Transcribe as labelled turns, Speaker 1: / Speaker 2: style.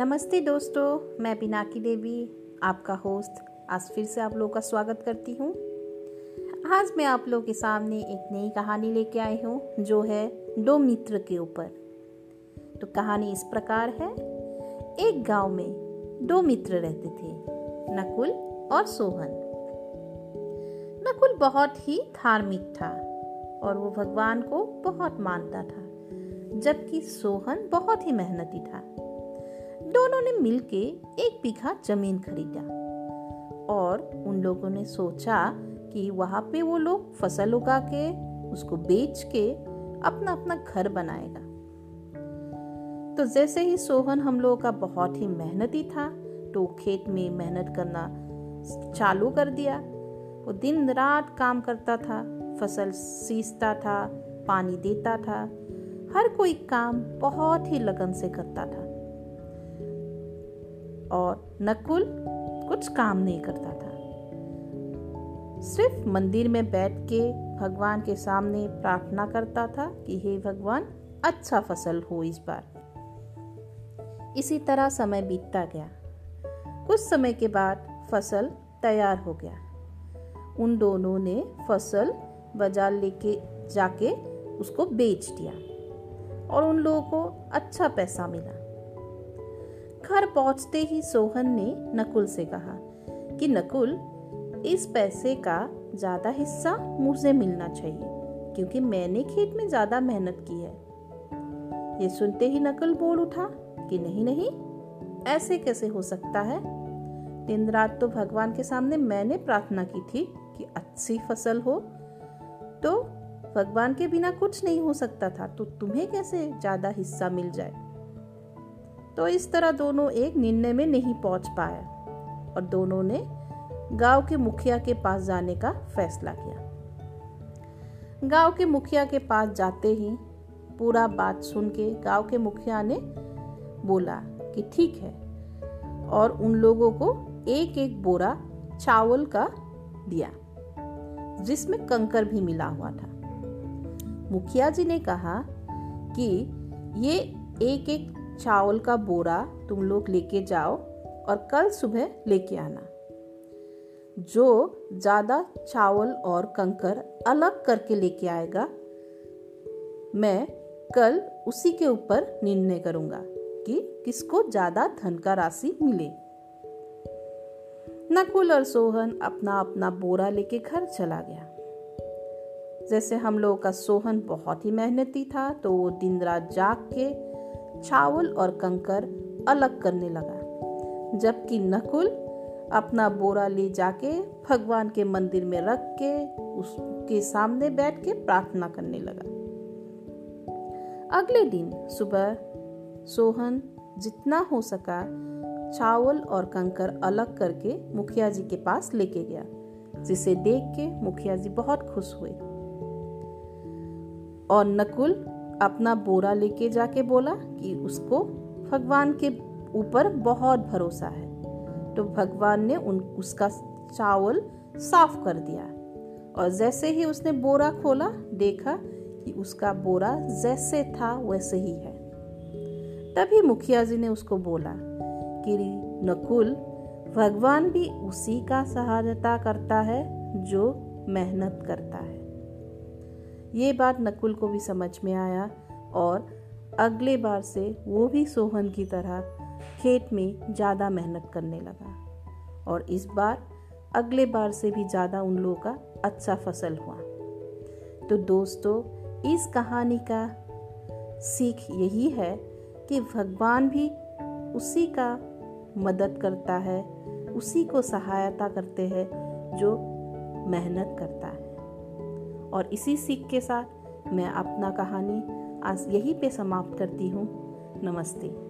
Speaker 1: नमस्ते दोस्तों, मैं पिनाकी देवी, आपका होस्ट। आज फिर से आप लोगों का स्वागत करती हूँ। आज मैं आप लोगों के सामने एक नई कहानी लेके आई हूँ, जो है दो मित्र के ऊपर। तो कहानी इस प्रकार है। एक गाँव में दो मित्र रहते थे, नकुल और सोहन। नकुल बहुत ही धार्मिक था और वो भगवान को बहुत मानता था, जबकि सोहन बहुत ही मेहनती था। दोनों ने मिलके एक बीघा ज़मीन खरीदा। और उन लोगों ने सोचा कि वहाँ पे वो लोग फ़सल उगा के उसको बेच के अपना अपना घर बनाएगा। तो जैसे ही सोहन हम लोगों का बहुत ही मेहनती था तो खेत में मेहनत करना चालू कर दिया। वो दिन रात काम करता था, फ़सल सींचता था, पानी देता था, हर कोई काम बहुत ही लगन से करता था। और नकुल कुछ काम नहीं करता था। सिर्फ़ मंदिर में बैठ के भगवान के सामने प्रार्थना करता था कि हे भगवान अच्छा फ़सल हो इस बार। इसी तरह समय बीतता गया। कुछ समय के बाद फ़सल तैयार हो गया। उन दोनों ने फ़सल बाज़ार लेके जाके उसको बेच दिया और उन लोगों को अच्छा पैसा मिला। घर पहुँचते ही सोहन ने नकुल से कहा कि नकुल, इस पैसे का ज़्यादा हिस्सा मुझे मिलना चाहिए, क्योंकि मैंने खेत में ज़्यादा मेहनत की है। ये सुनते ही नकुल बोल उठा कि नहीं नहीं, ऐसे कैसे हो सकता है? दिन रात तो भगवान के सामने मैंने प्रार्थना की थी कि अच्छी फ़सल हो। तो भगवान के बिना कुछ नहीं हो सकता था तो तुम्हें कैसे ज़्यादा हिस्सा मिल जाए? तो इस तरह दोनों एक निर्णय में नहीं पहुँच पाए और दोनों ने गाँव के मुखिया के पास जाने का फैसला किया। गाँव के मुखिया के पास जाते ही पूरा बात सुन के गाँव के मुखिया ने बोला कि ठीक है और उन लोगों को एक एक बोरा चावल का दिया, जिसमें कंकर भी मिला हुआ था। मुखिया जी ने कहा कि ये एक एक चावल का बोरा तुम लोग लेके जाओ और कल सुबह लेके आना। जो ज़्यादा चावल और कंकर अलग करके लेके आएगा, मैं कल उसी के ऊपर निर्णय करूँगा कि किसको ज़्यादा धन का राशि मिले। नकुल और सोहन अपना अपना बोरा लेके घर चला गया। जैसे हम लोगों का सोहन बहुत ही मेहनती था तो वो दिन रात जाग के चावल और कंकर अलग करने लगा, जबकि नकुल अपना बोरा ले जाके भगवान के मंदिर में रख के उसके सामने बैठ के प्रार्थना करने लगा। अगले दिन सुबह सोहन जितना हो सका चावल और कंकर अलग करके मुखिया जी के पास लेके गया, जिसे देख के मुखिया जी बहुत खुश हुए। और नकुल अपना बोरा लेके जाके बोला कि उसको भगवान के ऊपर बहुत भरोसा है। तो भगवान ने उन, उसका चावल साफ़ कर दिया और जैसे ही उसने बोरा खोला, देखा कि उसका बोरा जैसे था, वैसे ही है। तभी मुखिया जी ने उसको बोला कि, नकुल, भगवान भी उसी का सहायता करता है जो मेहनत करता है। ये बात नकुल को भी समझ में आया और अगले बार से वो भी सोहन की तरह खेत में ज़्यादा मेहनत करने लगा। और इस बार, अगले बार से भी ज़्यादा उन लोगों का अच्छा फ़सल हुआ। तो दोस्तों, इस कहानी का सीख यही है कि भगवान भी उसी का मदद करता है, उसी को सहायता करते हैं जो मेहनत करता है। और इसी सीख के साथ मैं अपना कहानी आज यहीं पे समाप्त करती हूँ। नमस्ते।